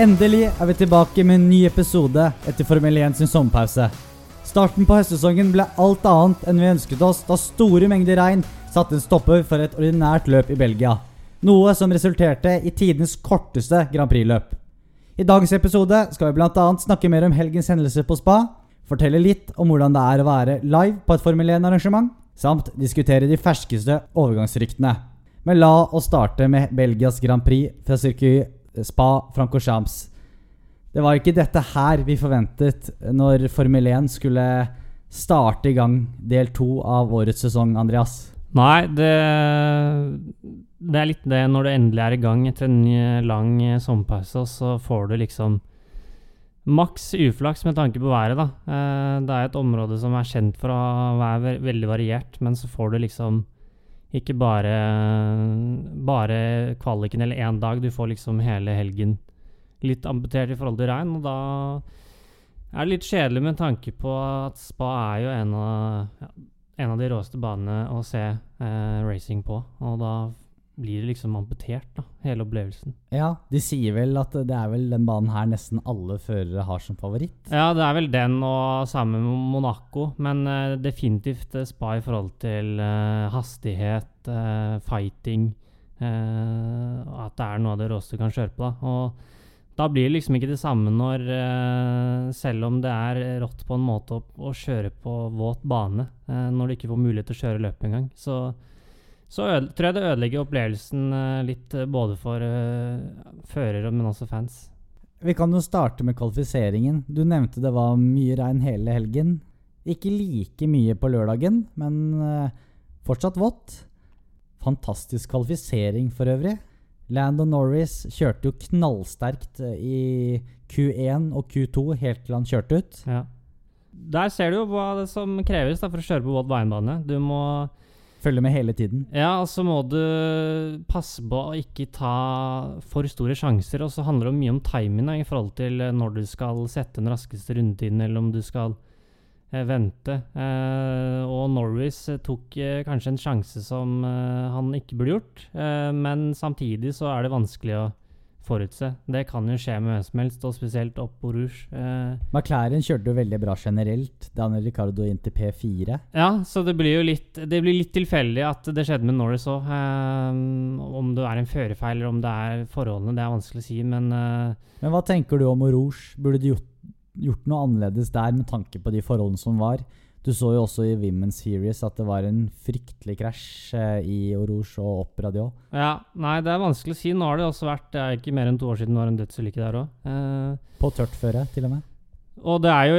Endelig er vi tilbake med en ny episode etter Formel 1 sin sommerpause. Starten på høstsesongen ble alt annet enn vi ønsket oss da store mengder regn satte en stopper for et ordinært løp i Belgia. Noe som resulterte i tidenes korteste Grand Prix-løp. I dagens episode skal vi bl.a. snakke mer om helgens hendelser på spa, fortelle litt om hvordan det er å være live på et Formel 1-arrangement, samt diskutere de ferskeste overgangsryktene. Men la oss starte med Belgias Grand Prix fra sirkuit Spa Francorchamps. Det var ikke dette her vi forventet når Formel 1 skulle starte i gang del to av årets sesong, Andreas. Nei, det, det er litt det når du endelig er i gang etter en lang sommerpause, og så får du liksom maks uflaks med tanke på været, da. Eh, det er et område som er kjent for å være veldig variert, men så får du liksom ikke bare, bare kvaliken eller én dag, du får liksom hele helgen litt amputert i forhold til regn, og da er det litt kjedelig med tanke på at spa er jo en av, ja, en av de råeste banene å se eh, racing på, og da blir det liksom amputert, da, hele opplevelsen. Ja, de sier vel at det er vel den banen her nesten alle førere har som favoritt? Ja, det er vel den og sammen med Monaco, men uh, definitivt uh, spa i forhold til uh, hastighet, fighting At det er noe av det råeste du kan kjøre på. da, og da blir det liksom ikke det samme når Selv om det er rått på en måte å, å kjøre på våt bane, når du ikke får mulighet til å kjøre løpet engang, så så tror jeg det ødelegger opplevelsen uh, litt uh, både for uh, førere, men også fans. Vi kan jo starte med kvalifiseringen. Du nevnte det var mye regn hele helgen. Ikke like mye på lørdagen, men fortsatt vått. Fantastisk kvalifisering for øvrig. Landon Norris kjørte jo knallsterkt i Q1 og Q2 helt til han kjørte ut. Ja. Der ser du jo hva det som kreves da, for å kjøre på våt veienbane. Du må Følge med hele tiden. Ja, og så må du passe på å ikke ta for store sjanser. Og så handler det mye om timing i forhold til eh, når du skal sette den raskeste rundetiden, eller om du skal eh, vente. Eh, og Norris eh, tok eh, kanskje en sjanse som eh, han ikke burde gjort, men samtidig så er det vanskelig å forutse. Det kan jo skje med hvem som helst, og spesielt opp på Rouge. Eh. McLaren kjørte jo veldig bra generelt. Daniel Ricardo inn til P4. Ja, så det blir jo litt, det blir litt tilfeldig at det skjedde med Norris òg. Eh, om det er en førerfeil eller om det er forholdene, det er vanskelig å si, men eh. Men hva tenker du om Rouge? Burde du gjort, gjort noe annerledes der med tanke på de forholdene som var? Du så jo også i Women's Series at det var en fryktelig krasj eh, i Oroge og Opera de Ja, nei, det er vanskelig å si. Nå har det også vært Det er ikke mer enn to år siden det var en dødsulykke der òg. Eh, På tørt føre, til og med. Og det er jo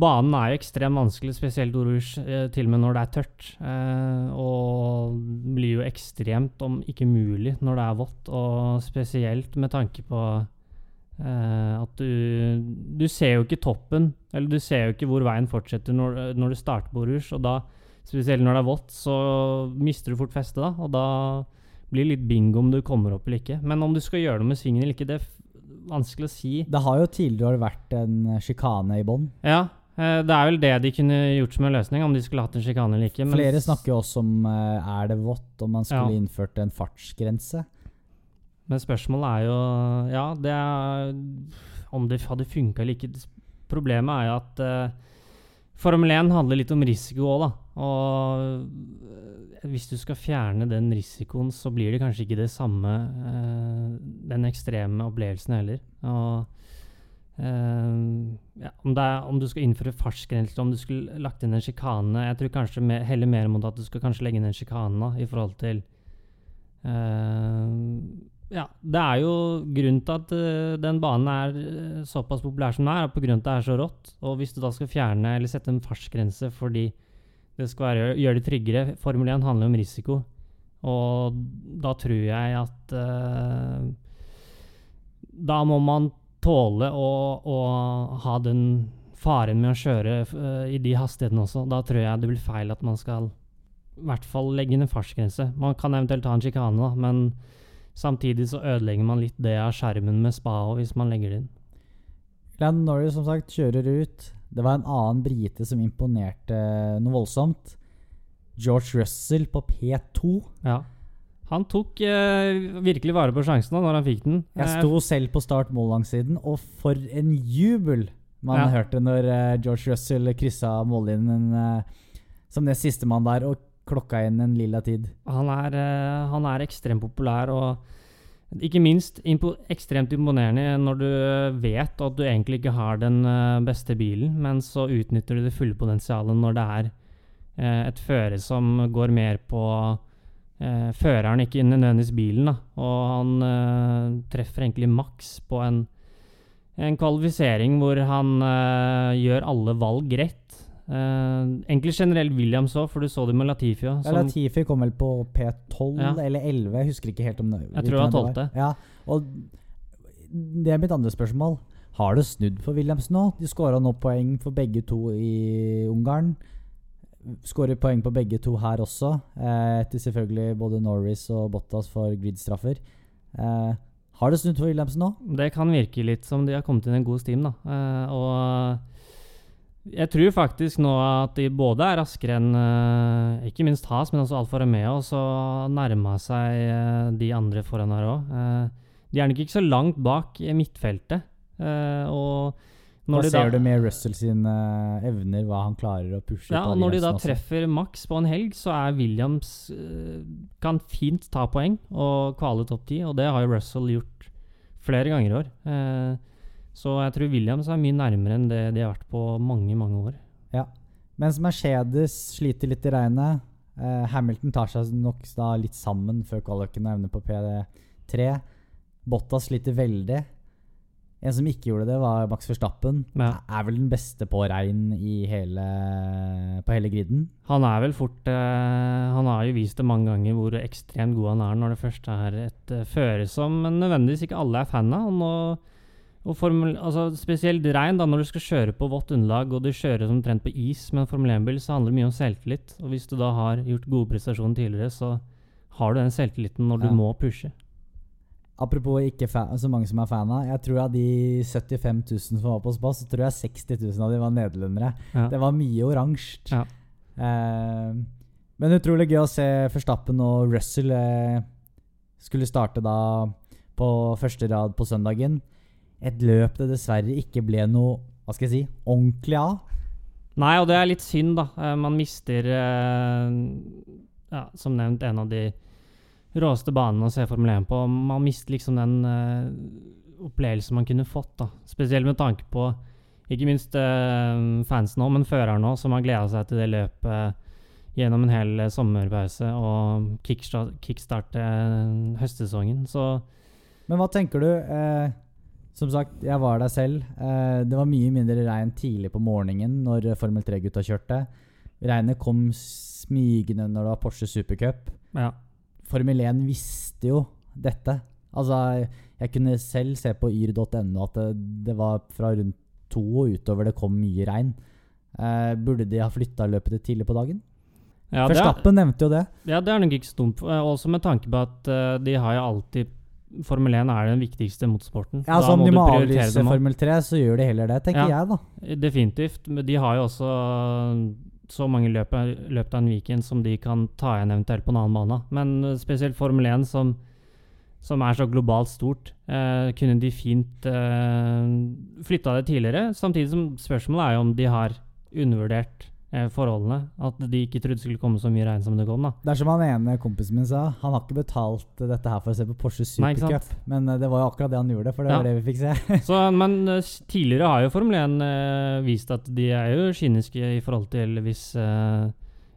Banen er jo ekstremt vanskelig, spesielt Oroge, eh, til og med når det er tørt. Eh, og blir jo ekstremt, om ikke mulig, når det er vått. Og spesielt med tanke på Uh, at du Du ser jo ikke toppen, eller du ser jo ikke hvor veien fortsetter når, når du starter på Rouge. Og da, spesielt når det er vått, så mister du fort festet, da. Og da blir det litt bingo om du kommer opp eller ikke. Men om du skal gjøre noe med svingen eller ikke, det er vanskelig å si. Det har jo tidligere vært en sjikane i bånn. Ja, uh, det er vel det de kunne gjort som en løsning, om de skulle hatt en sjikane eller ikke. Flere snakker jo også om er det vått, om man skulle ja. innført en fartsgrense. Men spørsmålet er jo Ja, det er om det hadde funka eller ikke. Problemet er jo at uh, Formel 1 handler litt om risiko òg, da. Og uh, hvis du skal fjerne den risikoen, så blir det kanskje ikke det samme uh, Den ekstreme opplevelsen heller. Og ja, om, er, om, du skal innføre fartsgrenser, om du skulle lagt inn en sjikane Jeg tror kanskje me heller mer mot at du skal kanskje legge inn en sjikane i forhold til ja, det er jo grunnen til at uh, den banen er uh, såpass populær som den er, på pga. at det er så rått. Og hvis du da skal fjerne eller sette en fartsgrense fordi det skal være, gjøre det tryggere Formel 1 handler om risiko. Og da tror jeg at uh, Da må man tåle å, å, ha den faren med å kjøre i de hastighetene også. Da tror jeg det blir feil at man skal i hvert fall legge inn en fartsgrense. Man kan eventuelt ta en sjikane, da, men Samtidig så ødelegger man litt det av skjermen med spa hvis man legger det inn. Glenn Norris som sagt kjører ut. Det var en annen brite som imponerte noe voldsomt. George Russell på P2. Ja. Han tok eh, virkelig vare på sjansen da når han fikk den. Jeg Eh, sto selv på start mållangsiden, og for en jubel man Ja. hørte når eh, George Russell kryssa mållinjen eh, som nest sistemann der og klokka inn en lilla tid. Han er, eh, han er ekstremt populær og ikke minst impo ekstremt imponerende når du vet at du egentlig ikke har den eh, beste bilen, men så utnytter du det fulle potensialet når det er eh, et føre som går mer på eh, føreren, ikke nødvendigvis bilen. Da. Og han eh, treffer egentlig maks på en, en kvalifisering hvor han eh, gjør alle valg rett. Eh, egentlig generelt Williams òg, for du så det med Latifi. Ja, Latifi kom vel på P12 Ja. eller 11, jeg husker ikke helt om det Jeg tror det var hvilken 12.. Ja, og det er mitt andre spørsmål. Har det snudd for Williams nå? De skåra nå poeng for begge to i Ungarn. Skårer poeng på begge to her også, eh, etter selvfølgelig både Norris og Bottas for grid-straffer. Eh, har det snudd for Williams nå? Det kan virke litt som de har kommet inn i en god steam. da. Eh, og jeg tror faktisk nå at de både er raskere enn eh, ikke minst Has, men også Alfa Romeo, og så nærma seg eh, de andre foran her òg. de er nok ikke så langt bak i midtfeltet. eh, og Hva når de ser du med Russell sine evner, hva han klarer å pushe ja, når de da treffer maks på en helg, så er Williams eh, Kan fint ta poeng og kvale topp ti, og det har jo Russell gjort flere ganger i år. Eh, så jeg tror Williams er mye nærmere enn det de har vært på mange, mange år. Ja. Mens Mercedes sliter litt i regnet. Eh, Hamilton tar seg nok da litt sammen før kvaliken og evner på P3. Bottas sliter veldig. En som ikke gjorde det, var Max Verstappen. Ja. Er vel den beste på regn i hele, på hele griden. Han er vel fort eh, Han har jo vist det mange ganger hvor ekstremt god han er når det først er et uh, føre som nødvendigvis ikke alle er fan av. Og nå, og formel, altså spesielt regn, da når du skal kjøre på vått underlag og du kjører som trent på is med en Formel 1-bil, så handler det mye om selvtillit. Og hvis du da har gjort gode prestasjoner tidligere, så har du den selvtilliten når Ja. du må pushe. Apropos ikke så mange som er fan av. Jeg tror av de 75 000 som var på spa, så tror jeg 60 000 av de var nederlendere. Ja. Det var mye oransje. Ja. Eh, men utrolig gøy å se Forstappen og Russell eh, skulle starte da på første rad på søndagen. Et løp det dessverre ikke ble noe hva skal jeg si, ordentlig av. Nei, og det er litt synd, da. Eh, man mister, eh, ja, som nevnt, en av de råeste banene å se Formel 1 på. Man mister liksom den eh, opplevelsen man kunne fått, da. Spesielt med tanke på ikke minst fansen òg, men føreren òg, som har gleda seg til det løpet gjennom en hel sommerpause og kickstart, kickstarte eh, høstsesongen. Så Men hva tenker du? Eh, som sagt, jeg var der selv. Eh, det var mye mindre regn tidlig på morgenen når Formel 3-gutta kjørte. Regnet kom smygende når det var Porsche Supercup. ja. Formel 1 visste jo dette. Altså, jeg kunne selv se på yr.no at det, det var fra rundt to og utover det kom mye regn. Eh, burde de ha flytta løpet til tidlig på dagen? Ja, er- nevnte jo det. Ja, det er nok ikke så dumt. Eh, Også med tanke på at eh, de har jo alltid Formel 1 er den viktigste motorsporten. Ja, så Om de må avlyse. Formel 3, så gjør de heller det, tenker Ja. jeg, da. Definitivt. Men de har jo også så mange løp i løpet av en weekend som de kan ta igjen eventuelt på en annen bane. Men eh, spesielt Formel 1, som, som er så globalt stort, eh, kunne de fint eh, flytta det tidligere. Samtidig som spørsmålet er jo om de har undervurdert forholdene. At de ikke trodde det skulle komme så mye regn som det kom. da. Det er som han ene kompisen min sa, han har ikke betalt dette her for å se på Porsche Nei? Supercup. Men eh, det var jo akkurat det han gjorde, for det Ja. var det vi fikk se. Så, men eh, tidligere har jo Formel 1 eh, vist at de er jo kyniske i forhold til hvis, eh,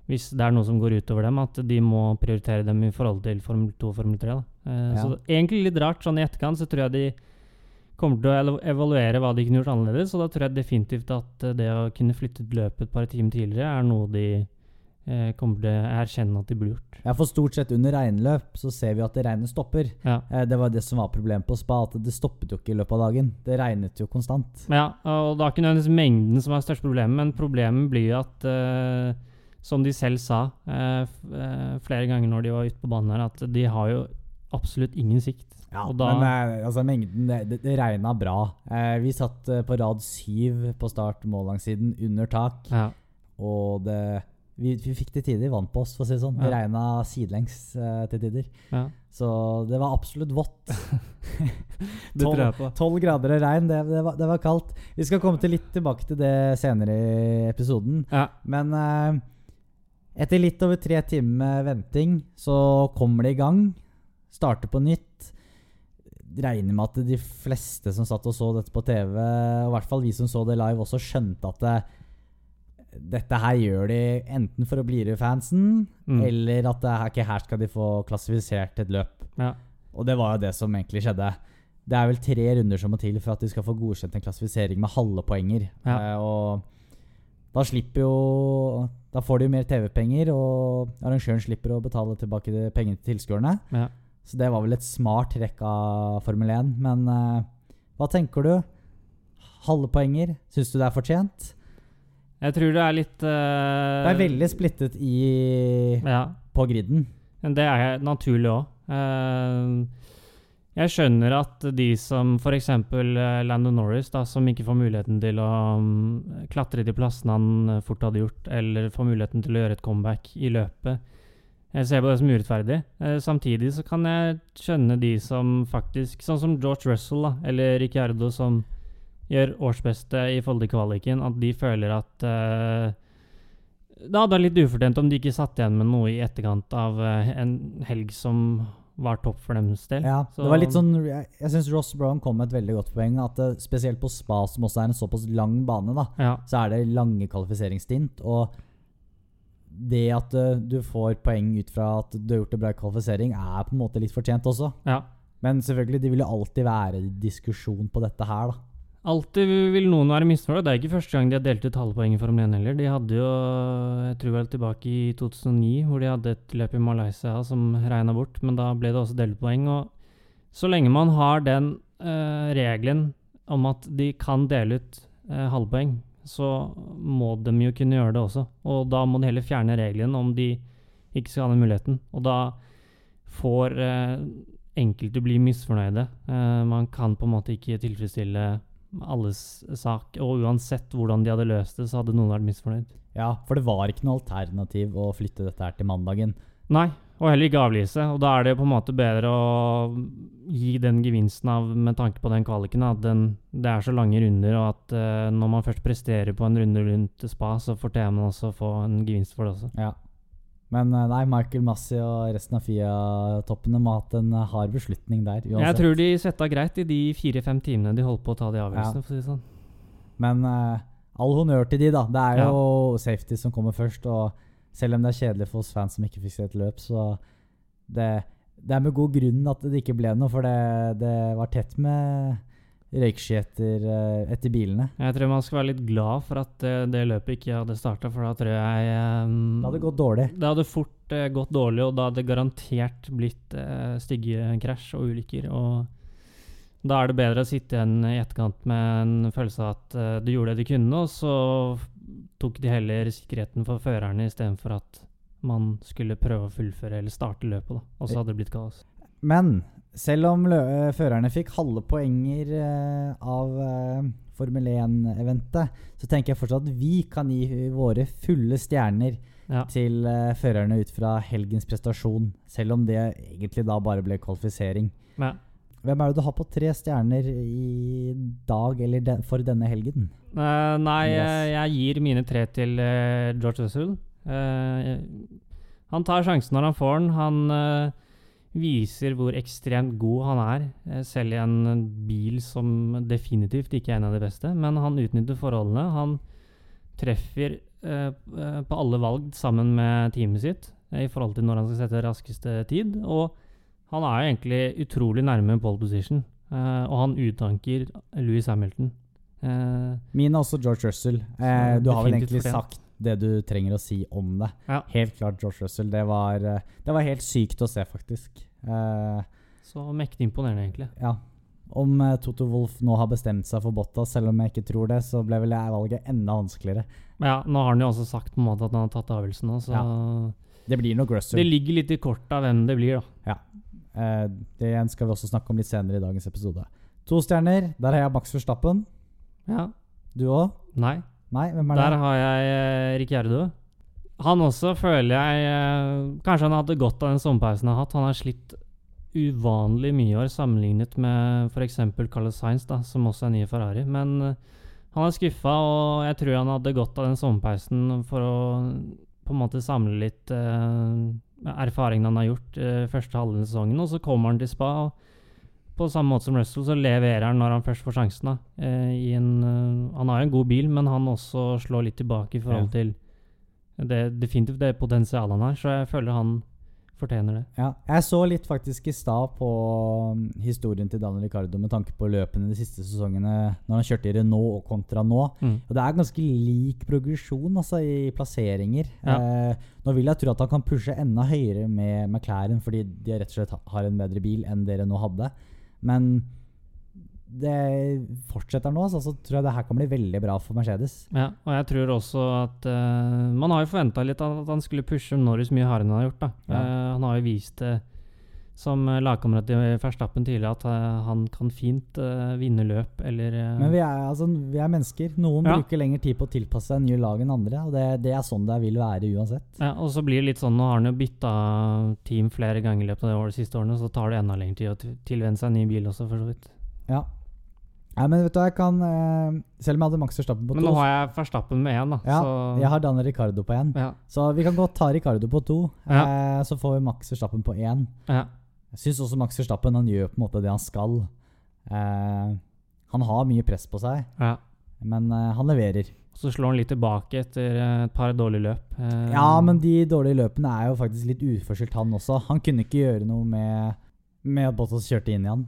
hvis det er noe som går utover dem, at de må prioritere dem i forhold til Formel 2 og Formel 3. Da. Eh, Ja. Så egentlig litt rart. sånn I etterkant så tror jeg de kommer til å evaluere hva de kunne gjort annerledes, og da tror jeg definitivt at eh, det å kunne flyttet løpet et par timer tidligere er noe de eh, kommer til å erkjenne at de burde gjort. Ja, for stort sett under regnløp så ser vi at det regnet stopper. Ja. Eh, Det var det som var problemet på spa, at det stoppet jo ikke i løpet av dagen. Det regnet jo konstant. Ja, og det er ikke nødvendigvis mengden som er største problemet, men problemet blir jo at, eh, som de selv sa eh, eh, flere ganger når de var ute på banen her, at de har jo absolutt ingen sikt. Og da, Men eh, altså, mengden Det, det, regna bra. Eh, vi satt eh, på rad syv på start mållangsiden, under tak. ja, Og det vi, vi fikk til tider vann på oss, for å si det sånn. Det Ja. regna sidelengs eh, til tider. Ja, Så det var absolutt vått. Tolv- tror jeg på. 12 grader og regn, det, det, var, det var kaldt. Vi skal komme til litt tilbake til det senere i episoden. Ja. Men eh, etter litt over tre timer med venting, så kommer det i gang. Starter på nytt. Regner med at de fleste som satt og så dette på TV, og i hvert fall vi som så det live, også skjønte at det, dette her gjør de enten for å blidgjøre fansen, Mm. eller at det okay, ikke her skal de få klassifisert et løp. Ja. Og det var jo det som egentlig skjedde. Det er vel tre runder som må til for at de skal få godkjent en klassifisering med halve poenger. Ja. Eh, og da slipper jo Da får de jo mer TV-penger, og arrangøren slipper å betale tilbake pengene til tilskuerne. Ja. Så det var vel et smart trekk av Formel 1. Men uh, hva tenker du? Halve poenger? Syns du det er fortjent? Jeg tror det er litt uh, Det er veldig splittet i, Ja. på griden. Men det er naturlig òg. jeg skjønner at de som f.eks. Uh, Lando Norris, da, som ikke får muligheten til å um, klatre til plassene han eh, fort hadde gjort, eller får muligheten til å gjøre et comeback i løpet Jeg ser på det som urettferdig. Eh, samtidig så kan jeg skjønne de som faktisk Sånn som George Russell da, eller Ricciardo, som gjør årsbeste i forhold til kvaliken, at de føler at eh, det hadde vært litt ufortjent om de ikke satt igjen med noe i etterkant av eh, en helg som var topp for deres del. Ja, Så- det var litt sånn Jeg, jeg syns Ross Brown kom med et veldig godt poeng. At eh, Spesielt på spa, som også er en såpass lang bane, da, Ja, så er det lange kvalifiseringsstint. Og det at eh, du får poeng ut fra at du har gjort en bra kvalifisering, er på en måte litt fortjent også. ja. Men selvfølgelig, det vil jo alltid være diskusjon på dette her, da. Alltid vil noen være misfornøyd. Det er ikke første gang de har delt ut halve poenget for Formel 1 heller. De hadde jo, jeg tror vel tilbake i 2009, hvor de hadde et løp i Malaysia som regna bort, men da ble det også delt poeng. Og så lenge man har den eh, regelen om at de kan dele ut eh, halvpoeng, så må de jo kunne gjøre det også. Og da må de heller fjerne regelen om de ikke skal ha den muligheten. Og da får eh, enkelte bli misfornøyde. Eh, man kan på en måte ikke tilfredsstille alles sak, og uansett hvordan de hadde løst det, så hadde noen vært misfornøyd. Ja, for det var ikke noe alternativ å flytte dette her til mandagen. Nei, og heller ikke avlyse. Og da er det på en måte bedre å gi den gevinsten av, med tanke på den kvaliken, at den, det er så lange runder, og at uh, når man først presterer på en runde rundt spa, så fortjener man også å få en gevinst for det også. Ja. Men eh, nei, Michael Massey og resten av FIA-toppene må ha hatt en eh, hard beslutning der. uansett. Jeg tror de svetta greit i de fire-fem timene de holdt på å ta de avgjørelsene, for å si sånn. Men uh, all honnør til de, da. Det er jo safety som kommer først. Og selv om det er kjedelig for oss fans som ikke fikk se et løp, så det, det er med god grunn at det ikke ble noe. For det, det var tett med røyksky etter, eh, etter bilene. Jeg tror man skal være litt glad for at eh, det løpet ikke hadde starta, for da tror jeg um, Det hadde gått dårlig. Det hadde fort uh, gått dårlig, og da hadde det garantert blitt uh, stygge krasj og ulykker. Og da er det bedre å sitte igjen i etterkant med en følelse av at uh, du gjorde det du kunne, og så tok de heller sikkerheten for førerne istedenfor at man skulle prøve å fullføre eller starte løpet. Og så hadde det blitt kaos. Men selv om eh, førerne fikk halve poenger uh, av uh, Formel 1-eventet, så tenker jeg fortsatt at vi kan gi våre fulle stjerner Ja. til uh, førerne ut fra helgens prestasjon, selv om det egentlig da bare ble kvalifisering. Ja. Hvem er det du har på tre stjerner i dag eller den, for denne helgen? Eh, nei, Yes. jeg, gir mine tre til uh, George Russell. Uh, han tar sjansen når han får den. Han eh, viser hvor ekstremt god han er, eh, selv i en bil som definitivt ikke er en av de beste. Men han utnytter forholdene. Han treffer eh, eh, på alle valg sammen med teamet sitt eh, i forhold til når han skal sette raskeste tid. Og han er jo egentlig utrolig nærme pole position, eh, og han uttanker Louis Hamilton. Eh, Min er også George Russell. Eh, du har vel egentlig sagt det du trenger å si om det. Ja. Helt klart George Russell. Det var, eh, det var helt sykt å se, faktisk. Eh, Så mektig imponerende, egentlig. ja. Om eh, Toto Wolff nå har bestemt seg for Bottas, selv om jeg ikke tror det, så ble vel jeg valget enda vanskeligere. Ja, nå har han jo også sagt på en måte at han har tatt avgjørelsen nå, så Det blir nok Russell. det ligger litt i kortet av hvem det blir, da. Eh, det skal vi også snakke om litt senere i dagens episode. To stjerner. Der har jeg Max Verstappen. Ja. Du òg? Nei. Nei, hvem er Der det? har jeg eh, Ricciardo. Han også føler jeg eh, Kanskje han hadde godt av den sommerpausen han har hatt. Han har slitt uvanlig mye i år sammenlignet med f.eks. Carlos Sainz, da, som også er ny i Ferrari. Men eh, han er skuffa, og jeg tror han hadde godt av den sommerpausen for å på en måte samle litt eh, erfaringen han har gjort eh, første halve sesongen. Og så kommer han til spa, og på samme måte som Russell så leverer han når han først får sjansen. da. Eh, en, uh, han har jo en god bil, men han også slår litt tilbake i forhold Ja. til det, definitivt det potensialet han har. Så jeg føler han fortjener det. Ja, jeg så litt faktisk i stad på um, historien til Daniel Ricardo med tanke på løpene de siste sesongene når han kjørte i Renault og kontra nå. Mm. Og det er ganske lik progresjon altså, i plasseringer. Ja. Eh, nå vil jeg tro at han kan pushe enda høyere med McLaren, fordi de rett og slett har en bedre bil enn dere nå hadde. Men det fortsetter nå, så, så tror jeg det her kan bli veldig bra for Mercedes. Ja, og jeg tror også at uh, Man har jo forventa litt at han skulle pushe Norris mye hardere enn han har gjort. da. Ja. Uh, han har jo vist det som eh, lagkamerat i Verstappen tidligere at eh, han kan fint uh, vinne løp, eller uh Men vi er, altså, vi er mennesker. Noen Ja. bruker lengre tid på å tilpasse seg nye lag enn andre. Og det, det er sånn det vil være uansett. ja, Og så blir det litt sånn, nå har han jo bytta team flere ganger i løpet av det året, de siste årene, så tar det enda lengre tid å til- tilvenne seg en ny bil også, for så vidt. Ja. Nei, men vet du jeg kan uh, Selv om jeg hadde Max Verstappen på Men to nå har jeg Verstappen med én, da. ja, så Jeg har Daniel Ricardo på én. ja, Så vi kan godt ta Ricardo på to. Ja. uh, så får vi Max Verstappen på én. ja. Jeg syns også Max Verstappen han gjør på en måte det han skal. Eh, han har mye press på seg, ja. men eh, han leverer. Så slår han litt tilbake etter eh, et par dårlige løp. Eh, Ja, men de dårlige løpene er jo faktisk litt uforskyldt, han også. Han kunne ikke gjøre noe med, med at Bottas kjørte inn i han.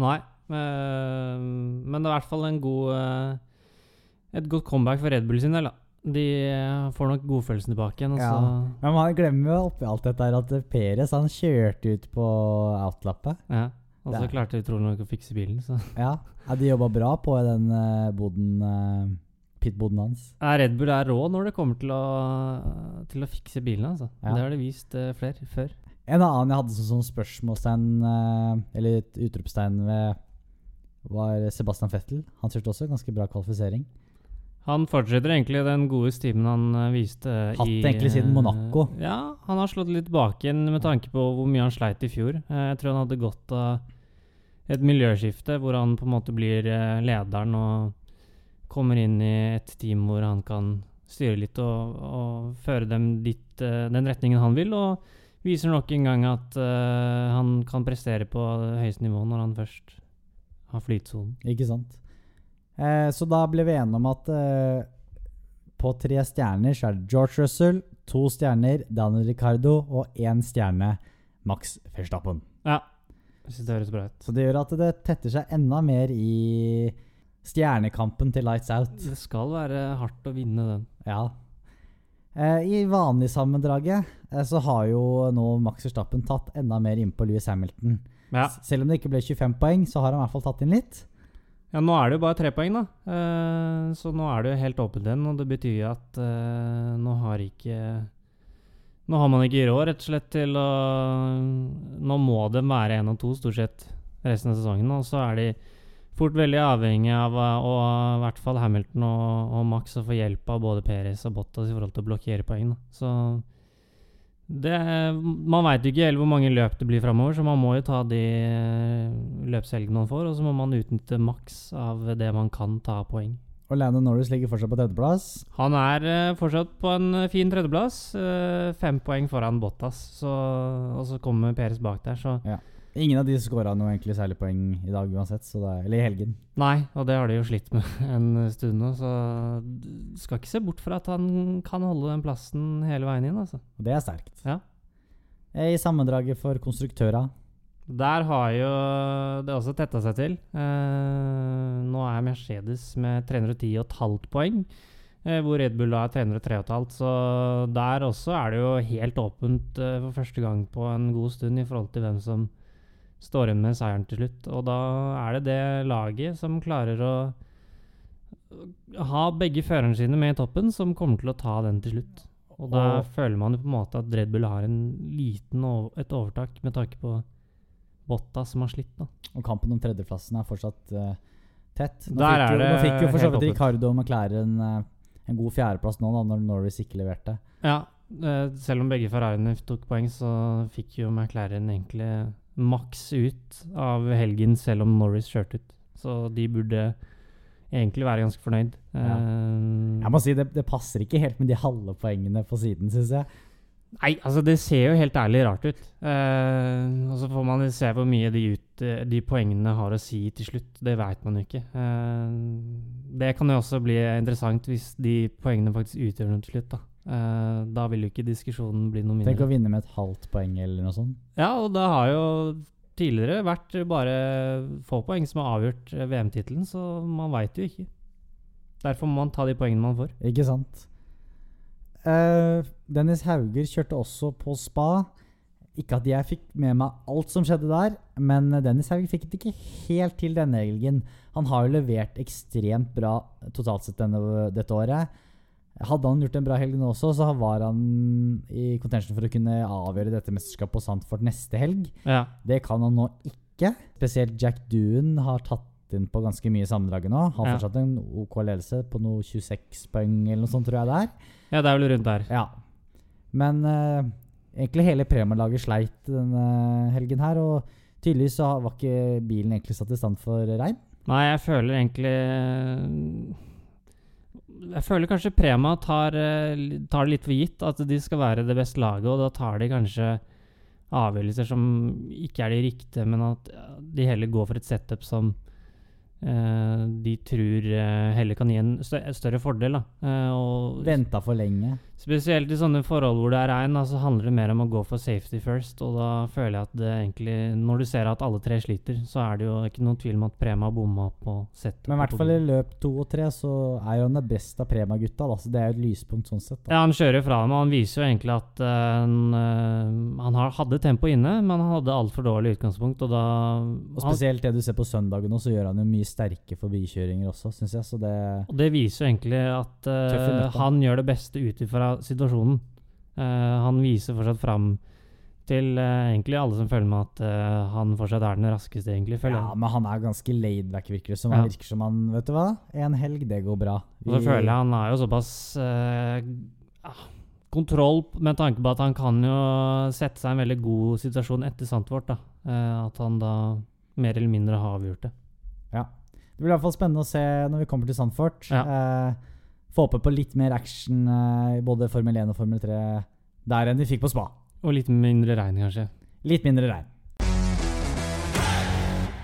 Nei, eh, men det er i hvert fall en god eh, et godt comeback for Red Bull sin del. da. De eh, får nok godfølelsen tilbake igjen. Ja. Men man glemmer jo oppi alt dette her at Peres han kjørte ut på outlappet. ja. og så klarte de trolig nok å fikse bilen. Så. Ja, ja de jobba bra på den uh, boden, uh, pit-boden hans. Ja, Red Bull er rå når det kommer til å, til å fikse bilene. Altså. Ja. Det har de vist uh, flere før. En annen jeg hadde som sånn spørsmålstegn, uh, eller et utropstegn ved, var Sebastian Fettel. Han kjørte også ganske bra kvalifisering. Han fortsetter egentlig den gode stimen han eh, viste eh, Hatt i egentlig siden eh, Monaco. Ja, han har slått litt tilbake igjen med tanke på hvor mye han sleit i fjor. Jeg tror han hadde godt av et miljøskifte hvor han på en måte blir lederen og kommer inn i et team hvor han kan styre litt og, og føre dem dit, den retningen han vil, og viser nok en gang at han kan prestere på høyeste nivå når han først har flytsonen. Ikke sant? Eh, så da ble vi enige om at eh, på tre stjerner så er det George Russell, to stjerner Daniel Ricardo og én stjerne Max Verstappen. Ja, jeg synes det høres bra ut. Så det gjør at det tetter seg enda mer i stjernekampen til Lights Out. Det skal være hardt å vinne den. Ja. Eh, I vanlig sammendraget eh, så har jo nå Max Verstappen tatt enda mer innpå Louis Hamilton. Ja. Selv om det ikke ble 25 poeng, så har han i hvert fall tatt inn litt. Ja, nå er det jo bare tre poeng, da. Uh, så nå er det jo helt åpent igjen, og det betyr at uh, nå har ikke Nå har man ikke råd, rett og slett, til å Nå må det være én og to, stort sett, resten av sesongen. Og så er de fort veldig avhengig av og, å, i hvert fall Hamilton og, og Max, å få hjelp av både Perez og Bottas i forhold til å blokkere poeng. Da. Så det, man veit jo ikke helt hvor mange løp det blir framover, så man må jo ta de eh, løpshelgene man får, og så må man utnytte maks av det man kan ta av poeng. Og Landon Norris ligger fortsatt på tredjeplass. Han er eh, fortsatt på en eh, fin tredjeplass, fem poeng foran Bottas, så, og så kommer Peres bak der, så Ingen av de skåra noe egentlig særlig poeng i dag uansett, er, eller i helgen. Nei, og det har de jo slitt med en stund nå, så du skal ikke se bort fra at han kan holde den plassen hele veien inn, altså. Det er sterkt. Ja. Eh, I sammendraget for konstruktøra Der har jo det også tetta seg til. Eh, nå er Mercedes med 310,5 poeng, eh, hvor Red Bull da er 303,5. Så der også er det jo helt åpent eh, for første gang på en god stund i forhold til hvem som står igjen med seieren til slutt. Og da er det det laget som klarer å ha begge førerne sine med i toppen, som kommer til å ta den til slutt. Og da Og- føler man jo på en måte at Red Bull har en liten ov et overtak med tanke på Botta som har slitt da. og kampen om tredjeplassen er fortsatt uh, tett. Nå Der fikk er det nå fikk jo for så vidt. Ricardo og McLaren eh, en god fjerdeplass nå, da, når Norris ikke leverte. Ja, uh, selv om begge Ferrariene tok poeng, så fikk jo McLaren egentlig maks ut av helgen, selv om Norris kjørte ut. Så de burde egentlig være ganske fornøyd. Ja. Eh, Jeg må si det, det passer ikke helt med de halve poengene på siden, syns jeg. Nei, altså det ser jo helt ærlig rart ut. Eh, og så får man se hvor mye de, ut, eh, de poengene har å si til slutt. Det veit man jo ikke. Eh, det kan jo også bli interessant hvis de poengene faktisk utgjør noe til slutt. Da Eh, Da vil jo ikke diskusjonen bli noe mindre. Tenk å vinne med et halvt poeng eller noe sånt. Ja, og det har jo tidligere vært bare få poeng som har avgjort VM-tittelen, så man veit jo ikke. Derfor må man ta de poengene man får. Ikke sant? Uh, Dennis Hauger kjørte også på spa. Ikke at jeg fikk med meg alt som skjedde der, men Dennis Hauger fikk det ikke helt til denne helgen. Han har jo levert ekstremt bra totalt sett denne, dette året. Hadde han gjort en bra helg nå også, så var han i contention for å kunne avgjøre dette mesterskapet på Sandford neste helg. Ja. Det kan han nå ikke. Spesielt Jack Doon har tatt inn på ganske mye sammendraget nå. Har Ja. fortsatt en OK ledelse på noe 26 poeng eller noe sånt, tror jeg det er. ja, det er vel rundt der. Ja. Men uh, egentlig hele Prema-laget sleit denne helgen her, og tydeligvis så var ikke bilen egentlig satt i stand for regn. Nei, jeg føler egentlig Jeg føler kanskje Prema tar, eh, tar det litt for gitt at de skal være det beste laget, og da tar de kanskje avgjørelser som ikke er de riktige, men at de heller går for et setup som eh, de tror eh, heller kan gi en større fordel. Da. Og Venta for lenge. Spesielt i sånne forhold hvor det er regn, så handler det mer om å gå for safety first. Og da føler jeg at det egentlig Når du ser at alle tre sliter, så er det jo ikke noen tvil om at Prema bomma på settet. Men i hvert fall i løp to og tre så er jo han det beste av Prema-gutta, så det er jo et lyspunkt sånn sett. Da. Ja, han kjører fra dem, og han viser jo egentlig at uh, han, eh, han hadde tempo inne, men han hadde altfor dårlig utgangspunkt, og da Og spesielt det du ser på søndagen nå, så gjør han jo mye sterke forbikjøringer også, syns jeg. Så det Og det viser jo egentlig at nøtta. han gjør det beste ut ifra situasjonen. Eh, han viser fortsatt fram til eh, egentlig alle som følger med, at eh, han fortsatt er den raskeste, egentlig. føler Ja, jeg. men han er ganske laidback, virker det som. Ja. Han virker som han Vet du hva? En helg, det går bra. Og så føler jeg han er jo såpass uh, kontroll med tanke på at han kan jo sette seg i en veldig god situasjon etter Sandtvort. da. At han da mer eller mindre har avgjort det. Ja. Det blir i hvert fall spennende å se når vi kommer til Sandfort. Ja. Eh, få håpe på litt mer action eh, i både Formel 1 og Formel 3 der enn de fikk på spa. Og litt mindre regn, kanskje. Litt mindre regn.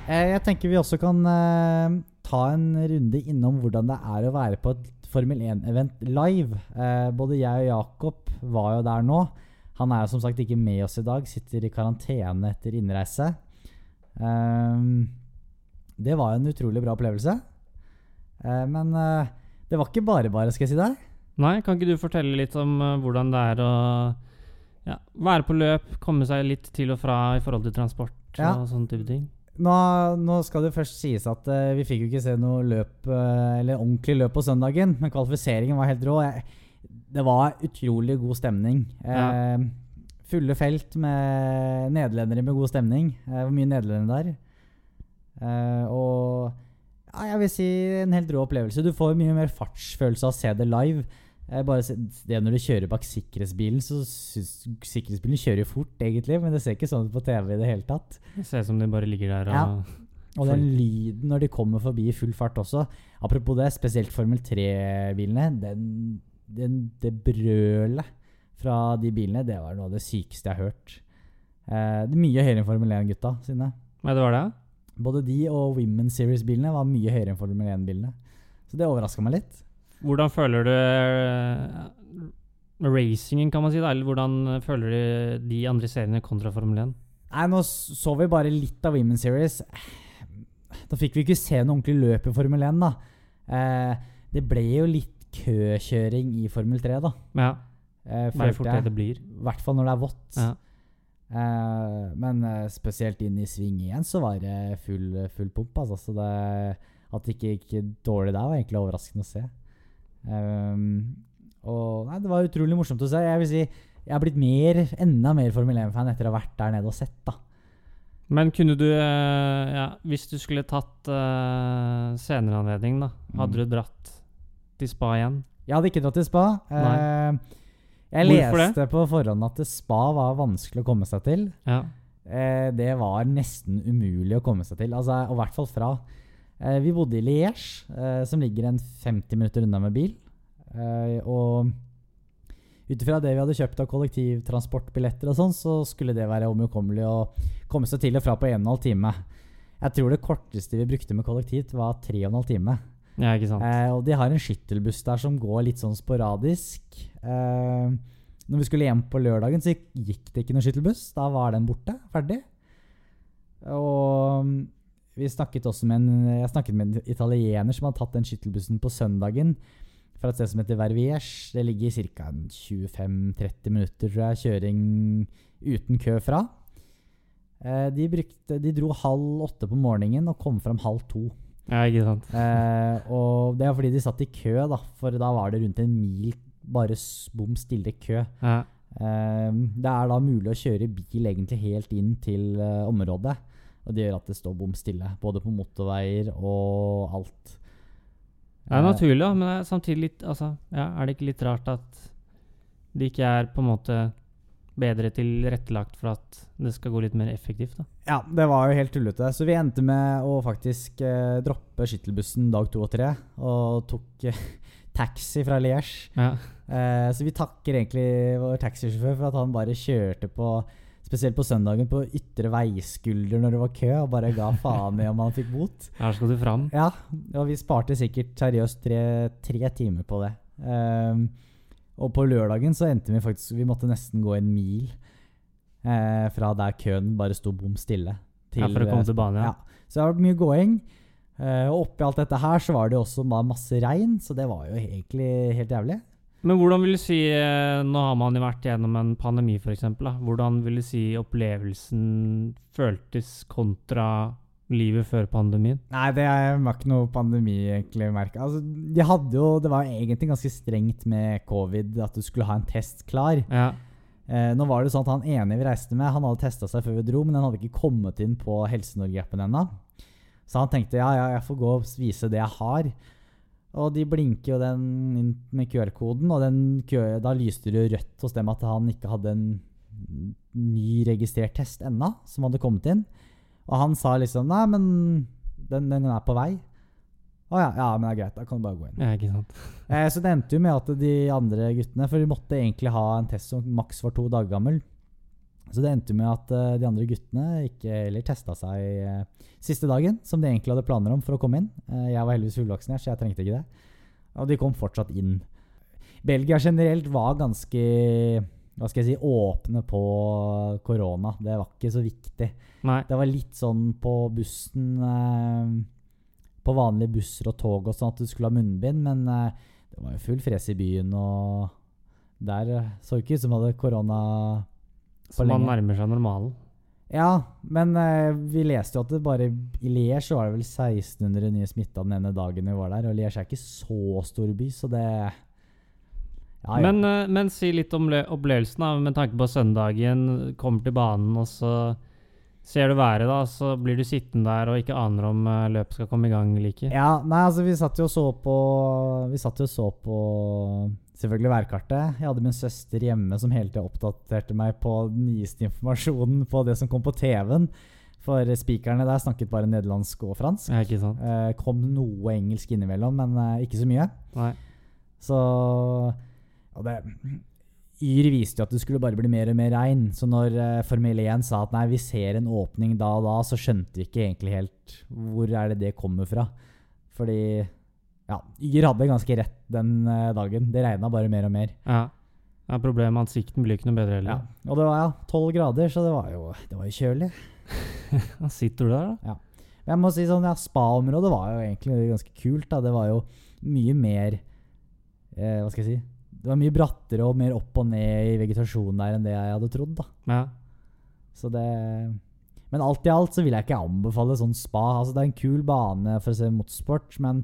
Eh, jeg tenker vi også kan eh, ta en runde innom hvordan det er å være på et Formel 1-event live. Både jeg og Jakob var jo der nå. Han er jo som sagt ikke med oss i dag, sitter i karantene etter innreise. Det var en utrolig bra opplevelse. Men det var ikke bare bare, skal jeg si deg. Nei, kan ikke du fortelle litt om uh, hvordan det er å ja, være på løp, komme seg litt til og fra i forhold til transport Ja. og sånne type ting? Nå, nå skal det først sies at uh, vi fikk jo ikke se noe løp, uh, eller ordentlig løp på søndagen, men kvalifiseringen var helt rå. Jeg, det var utrolig god stemning. Ja. fulle felt med nederlendere med god stemning. Det var mye nederlendere der. Og ja, jeg vil si en helt rå opplevelse. Du får mye mer fartsfølelse av å se det live. Eh, bare det Når du kjører bak sikkerhetsbilen, så sikkerhetsbilen kjører jo fort, egentlig, men det ser ikke sånn ut på TV i det hele tatt. Det ser ut som de bare ligger der og Ja. Og den lyden når de kommer forbi i full fart også. Apropos det, spesielt Formel 3-bilene. Den, den, det brølet fra de bilene, det var noe av det sykeste jeg har hørt. Eh, det er mye høyere enn Formel 1-gutta sine. Ja, det var det? Både de og Women Series-bilene var mye høyere enn Formel 1-bilene. Så det overraska meg litt. Hvordan føler du eh, racingen, kan man si? da? Eller hvordan føler du de andre seriene kontra Formel 1? Nei, nå så vi bare litt av Women Series. Da fikk vi ikke se noe ordentlig løp i Formel 1, da. Eh, det ble jo litt køkjøring i Formel 3, da. Ja, Eh, det følte fort det det blir. I hvert fall når det er vått. Ja. Eh, men uh, spesielt inn i sving igjen så var det full, full pump. Altså. Så det, at det ikke gikk dårlig der, var egentlig overraskende å se. Um, og nei, Det var utrolig morsomt å se. Jeg vil si jeg har blitt mer, enda mer Formel 1-fan etter å ha vært der nede og sett. da. Men kunne du, eh, ja, hvis du skulle tatt uh, senere anledning, da, hadde Mm. du dratt til spa igjen? Jeg hadde ikke dratt til spa. Nei. Jeg Hvorfor det? leste på forhånd at spa var vanskelig å komme seg til. Ja. Eh, det var nesten umulig å komme seg til, altså, og i hvert fall fra. Eh, vi bodde i Liège, eh, som ligger en 50 minutter unna med bil. Eh, og ut ifra det vi hadde kjøpt av kollektivtransportbilletter og sånn, så skulle det være omkommelig å komme seg til og fra på en og en halv time. Jeg tror det korteste vi brukte med kollektivt, var tre og en halv time. Ja, ikke sant. Eh, og de har en skyttelbuss der som går litt sånn sporadisk. Eh, når vi skulle hjem på lørdagen, så gikk det ikke noen skyttelbuss. Da var den borte. Ferdig. Og vi snakket også med en, jeg snakket med en italiener som hadde tatt den skyttelbussen på søndagen fra et sted som heter Verviers. Det ligger ca. 25-30 minutter tror jeg, kjøring uten kø fra. Eh, de, brukte, de dro halv åtte på morgenen og kom fram halv to. Ja, ikke sant. Eh, og det er fordi de satt i kø, da, for da var det rundt en mil bare bom stille kø. Ja. Eh, det er da mulig å kjøre bil egentlig helt inn til eh, området. Og det gjør at det står bom stille, både på motorveier og alt. Det er naturlig, da, men det er samtidig litt altså, ja, Er det ikke litt rart at det ikke er på en måte bedre tilrettelagt for at det skal gå litt mer effektivt? da? Ja, det var jo helt tullete. Så vi endte med å faktisk eh, droppe skyttelbussen dag to og tre, og tok eh, taxi fra Liège. Ja. Eh, så vi takker egentlig vår taxisjåfør for at han bare kjørte på Spesielt på søndagen på ytre veiskulder når det var kø, og bare ga faen i om han fikk bot. Her skal du fram. Ja, og vi sparte sikkert seriøst tre, tre timer på det. Ehm, og på lørdagen så endte vi faktisk Vi måtte nesten gå en mil eh, fra der køen bare sto bom stille. Ja, for å komme til banen, ja. ja. Så det har vært mye gåing. Eh, og oppi alt dette her så var det også ma- masse regn, så det var jo egentlig helt jævlig. Men hvordan vil du si eh, Nå har man jo vært gjennom en pandemi, f.eks. Hvordan vil du si opplevelsen føltes kontra livet før pandemien? Nei, det var ikke noe pandemi egentlig Merket. Altså, de hadde jo Det var egentlig ganske strengt med covid at du skulle ha en test klar. Ja. Eh, nå var det sånn at Han ene vi reiste med, han hadde testa seg før vi dro, men han hadde ikke kommet inn på Helse-Norge-appen ennå. Så han tenkte ja, ja, jeg får gå og vise det jeg har. Og de blinker jo den inn med QR-koden, og den kø- da lyste det jo rødt hos dem at han ikke hadde en ny registrert test ennå, som hadde kommet inn. Og han sa liksom Nei, men den, den er på vei. Å ja, ja, men det er greit. Da kan du bare gå inn. ja, ikke sant. Eh, så det endte jo med at de andre guttene For de måtte egentlig ha en test som maks var to dager gammel. Så det endte med at eh, de andre guttene ikke heller testa seg eh, siste dagen, som de egentlig hadde planer om for å komme inn. Eh, jeg var heldigvis fullvaksinert, så jeg trengte ikke det. Og de kom fortsatt inn. Belgia generelt var ganske hva skal jeg si, åpne på korona. Det var ikke så viktig. Nei. Det var litt sånn på bussen eh, På vanlige busser og tog og sånn at du skulle ha munnbind, men eh, det var jo full fres i byen, og der så det ikke ut som hadde korona Så man lenge. nærmer seg normalen. Ja, men eh, vi leste jo at det bare i så var det vel 1600 nye smitta den ene dagen vi var der, og Liège er ikke så stor by, så det ja, ja. Men, eh, men si litt om opplevelsen, da, med tanke på søndagen. Kommer til banen, og så ser du været, da. Så blir du sittende der og ikke aner om eh, løpet skal komme i gang eller ikke. Ja, nei, altså vi satt jo og så på Vi satt jo og så på selvfølgelig værkartet. Jeg hadde min søster hjemme som hele tida oppdaterte meg på den nyeste informasjonen på det som kom på TV-en. For spikerne der snakket bare nederlandsk og fransk. Ja, ikke sant? Eh, kom noe engelsk innimellom, men eh, ikke så mye. Nei. Så Og det Yr viste jo at det skulle bare bli mer og mer regn. Så når eh, Formel 1 sa at nei, vi ser en åpning da og da, så skjønte vi ikke egentlig helt hvor er det det kommer fra. Fordi ja, Yr hadde ganske rett den eh, dagen. Det regna bare mer og mer. Ja. ja problemet med ansikten blir ikke noe bedre Ja. heller. Og det var ja, tolv grader, så det var jo, det var jo kjølig. Da Sitter du der, da? Men jeg må si sånn, ja, Spa-området var jo egentlig ganske kult. da. Det var jo mye mer eh, Hva skal jeg si? Det var mye brattere og mer opp og ned i vegetasjonen der enn det jeg hadde trodd. da. Ja. Så det Men alt i alt så vil jeg ikke anbefale sånn spa. Altså Det er en kul bane for å se motorsport, men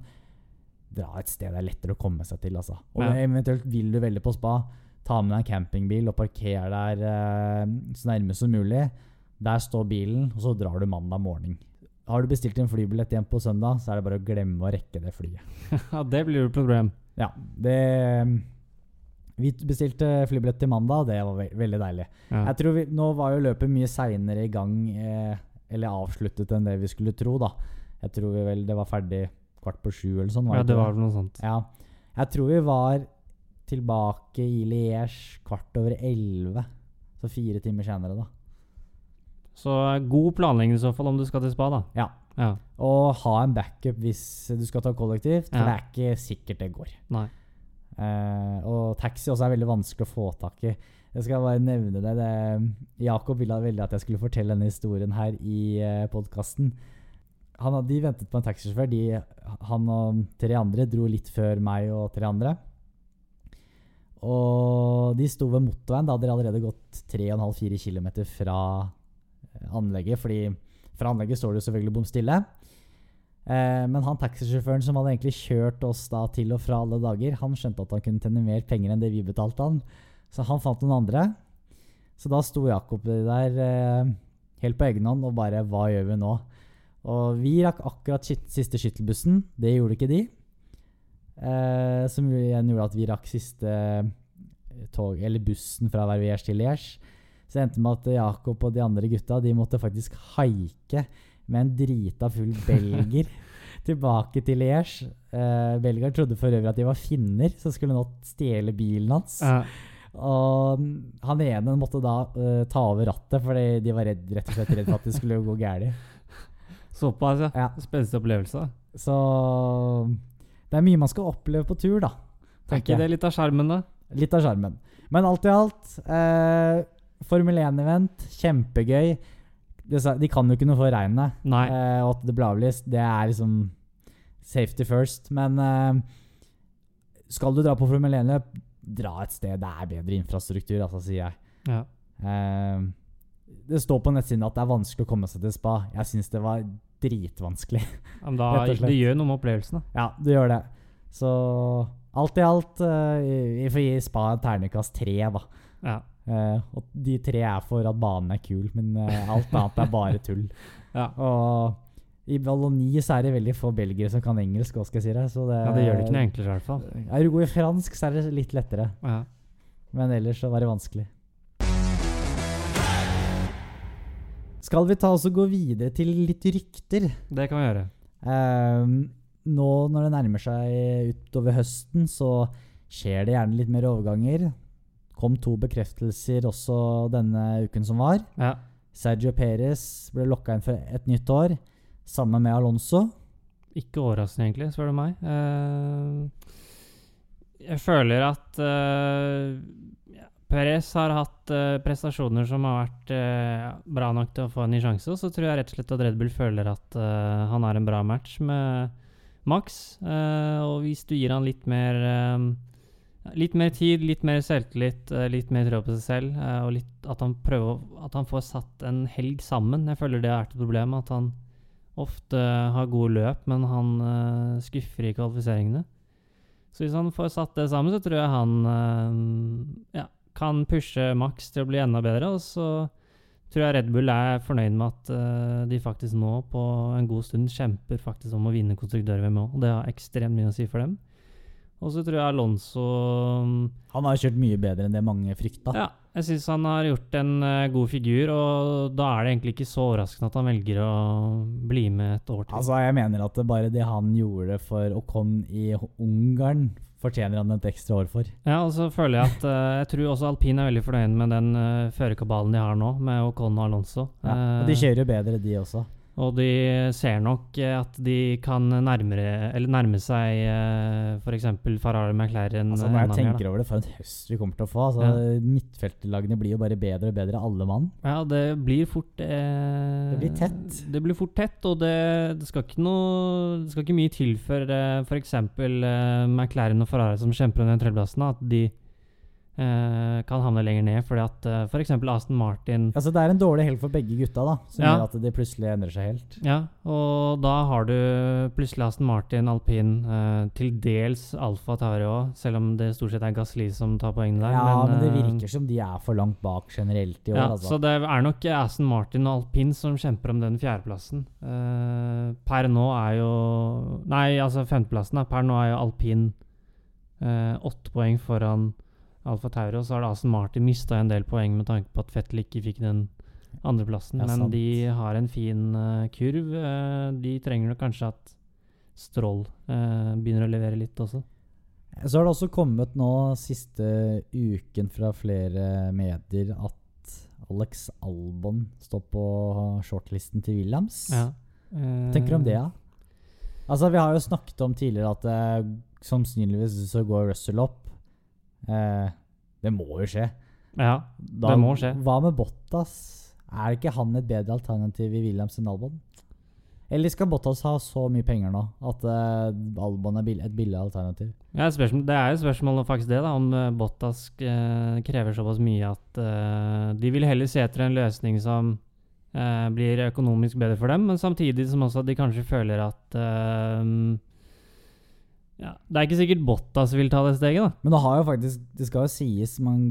dra et sted det er lettere å komme seg til. altså. Og Ja. eventuelt vil du veldig på spa, ta med deg en campingbil og parker der eh, så nærme som mulig. Der står bilen, og så drar du mandag morgen. Har du bestilt en flybillett hjem på søndag, så er det bare å glemme å rekke det flyet. ja, det blir jo et problem. Ja, det Vi bestilte flybillett til mandag, det var ve veldig deilig. Ja. Jeg tror vi, Nå var jo løpet mye seinere i gang, eh, eller avsluttet, enn det vi skulle tro, da. Jeg tror vi vel det var ferdig kvart på sju eller sånn. ja, det var vel noe sånt. Ja. Jeg tror vi var tilbake i Liège kvart over elleve. Så fire timer senere, da. Så eh, god planlegging i så fall om du skal til spa, da. Ja. Ja. Og ha en backup hvis du skal ta kollektivt, for Ja. det er ikke sikkert det går. Nei. Eh, og taxi også er veldig vanskelig å få tak i. Jeg skal bare nevne det. det Jakob ville veldig at jeg skulle fortelle denne historien her i uh, podkasten. De ventet på en taxisjåfør. Han og tre andre dro litt før meg og tre andre. Og de sto ved motorveien. Da hadde de allerede gått 3,5-4 km fra eh, anlegget. fordi fra anlegget står det selvfølgelig bom stille. Eh, men han taxisjåføren som hadde egentlig kjørt oss da til og fra alle dager, han skjønte at han kunne tjene mer penger enn det vi betalte han. Så han fant noen andre. Så da sto Jakob der eh, helt på egen hånd og bare Hva gjør vi nå? Og vi rakk akkurat siste skyttelbussen. Det gjorde ikke de. Eh, som igjen gjorde at vi rakk siste eh, tog, eller bussen fra Verviers til Liège. Så det endte med at Jakob og de andre gutta De måtte faktisk haike med en drita full belger tilbake til Liège. Uh, Belgier trodde for øvrig at de var finner som skulle nå stjele bilen hans. Ja. Og han ene måtte da uh, ta over rattet fordi de var redd, rett og slett redd for at det skulle gå galt. Såpass, ja. Ja. Spenstig opplevelse. Så det er mye man skal oppleve på tur, da. Er ikke det litt av skjermen, da? Litt av sjarmen. Men alt i alt, eh, Formel 1-event, kjempegøy. De kan jo ikke noe for regnet. Nei. Eh, og at det ble avlyst, det er liksom safety first. Men eh, skal du dra på Formel 1-løp, dra et sted det er bedre infrastruktur, altså, sier jeg. Ja. Eh, det står på nettsiden at det er vanskelig å komme seg til spa. Jeg syns det var dritvanskelig. Ja, Men da, det gjør noe med opplevelsen, da. ja, det gjør det. Så alt i alt, eh, vi får gi spa et ternekast tre, da. Ja. Eh, og de tre er for at banen er kul, men uh, alt annet er bare tull. Ja. Og i Balloni så er det veldig få belgere som kan engelsk, hva skal jeg si det. Så det, ja, det gjør det ikke noe enklere, i hvert fall. Er du god i fransk, så er det litt lettere. Ja. Men ellers så var det vanskelig. Skal vi ta oss og gå videre til litt rykter? Det kan vi gjøre. Ehm, nå når det nærmer seg utover høsten, så skjer det gjerne litt mer overganger. Kom to bekreftelser også denne uken som var. Ja. Sergio Perez ble lokka inn for et nytt år, sammen med Alonso. Ikke overraskende, egentlig, spør du meg. Eh, jeg føler at uh, Perez har hatt uh, prestasjoner som har vært uh, bra nok til å få en ny sjanse. Og så tror jeg rett og slett at Red Bull føler at uh, han har en bra match med Max. Eh, og hvis du gir han litt mer eh, Litt mer tid, litt mer selvtillit, eh, litt mer tro på seg selv, eh, og litt at han prøver At han får satt en helg sammen. Jeg føler det vært et problem. At han ofte har gode løp, men han eh, skuffer i kvalifiseringene. Så hvis han får satt det sammen, så tror jeg han eh, ja, kan pushe Max til å bli enda bedre. Og så tror jeg Red Bull er fornøyd med at eh, de faktisk nå på en god stund kjemper faktisk om å vinne konstruktør-VM òg. Og det har ekstremt mye å si for dem. Og så tror jeg Alonso mm, Han har kjørt mye bedre enn det mange frykta. ja, jeg syns han har gjort en eh, god figur, og da er det egentlig ikke så overraskende at han velger å bli med et år til. Altså, jeg mener at det bare det han gjorde for Ocon i Ungarn, fortjener han et ekstra år for. Ja, og så føler jeg at eh, Jeg tror også alpin er veldig fornøyd med den uh, førerkabalen de har nå, med Ocon og Alonso. Ja, og de Eh, kjører jo bedre, de også. Og de ser nok eh, at de kan nærmere, eller nærme seg uh, f.eks. Ferrari McLaren Altså, eh, når jeg tenker over det, for en høst vi kommer til å få. Altså, Midtfeltlagene blir jo bare bedre og bedre, alle mann. Ja, det blir fort eh, Det blir tett. Det blir fort tett, og det, det skal ikke noe Det skal ikke mye til for eh, f.eks. Eh, McLaren og Ferrari som kjemper om den tredjeplassen, at de eh, kan havne lenger ned, fordi at uh, f.eks. Aston Martin Altså, det er en dårlig helg for begge gutta, da, som Ja. gjør at det plutselig endrer seg helt. Ja, og da har du plutselig Aston Martin, alpin, eh, til dels Alfa Tauri òg, selv om det stort sett er Gasli som tar poengene der. ja, men, det eh, virker som de er for langt bak generelt i år, Ja, altså. så det er nok Aston Martin og alpin som kjemper om den fjerdeplassen. Eh, per nå er jo Nei, altså femteplassen. Per nå er jo alpin Eh, Åtte poeng foran Alfa Tauri, og så har da Aston Martin mista en del poeng med tanke på at Fettel ikke fikk den andreplassen. Ja, Men sant. de har en fin uh, kurv. Uh, de trenger nok kanskje at Stroll uh, begynner å levere litt også. Så har det også kommet nå siste uken fra flere medier at Alex Albon står på shortlisten til Williams. Ja. Tenker du om det, ja? Altså, vi har jo snakket om tidligere at sannsynligvis så går Russell opp. Eh, det må jo skje. Ja, Da- Det må skje. Hva med Bottas? Er ikke han et bedre alternativ i Williams enn Albon? Eller skal Bottas ha så mye penger nå at uh, Albon er et billig alternativ? Ja, det er jo spørsmålet faktisk det, da, om eh, Bottas uh, krever såpass mye at uh, de vil heller se etter en løsning som blir økonomisk bedre for dem, men samtidig som også de kanskje føler at ja, Det er ikke sikkert Bottas vil ta det steget, da. Men det har jo faktisk Det skal jo sies man,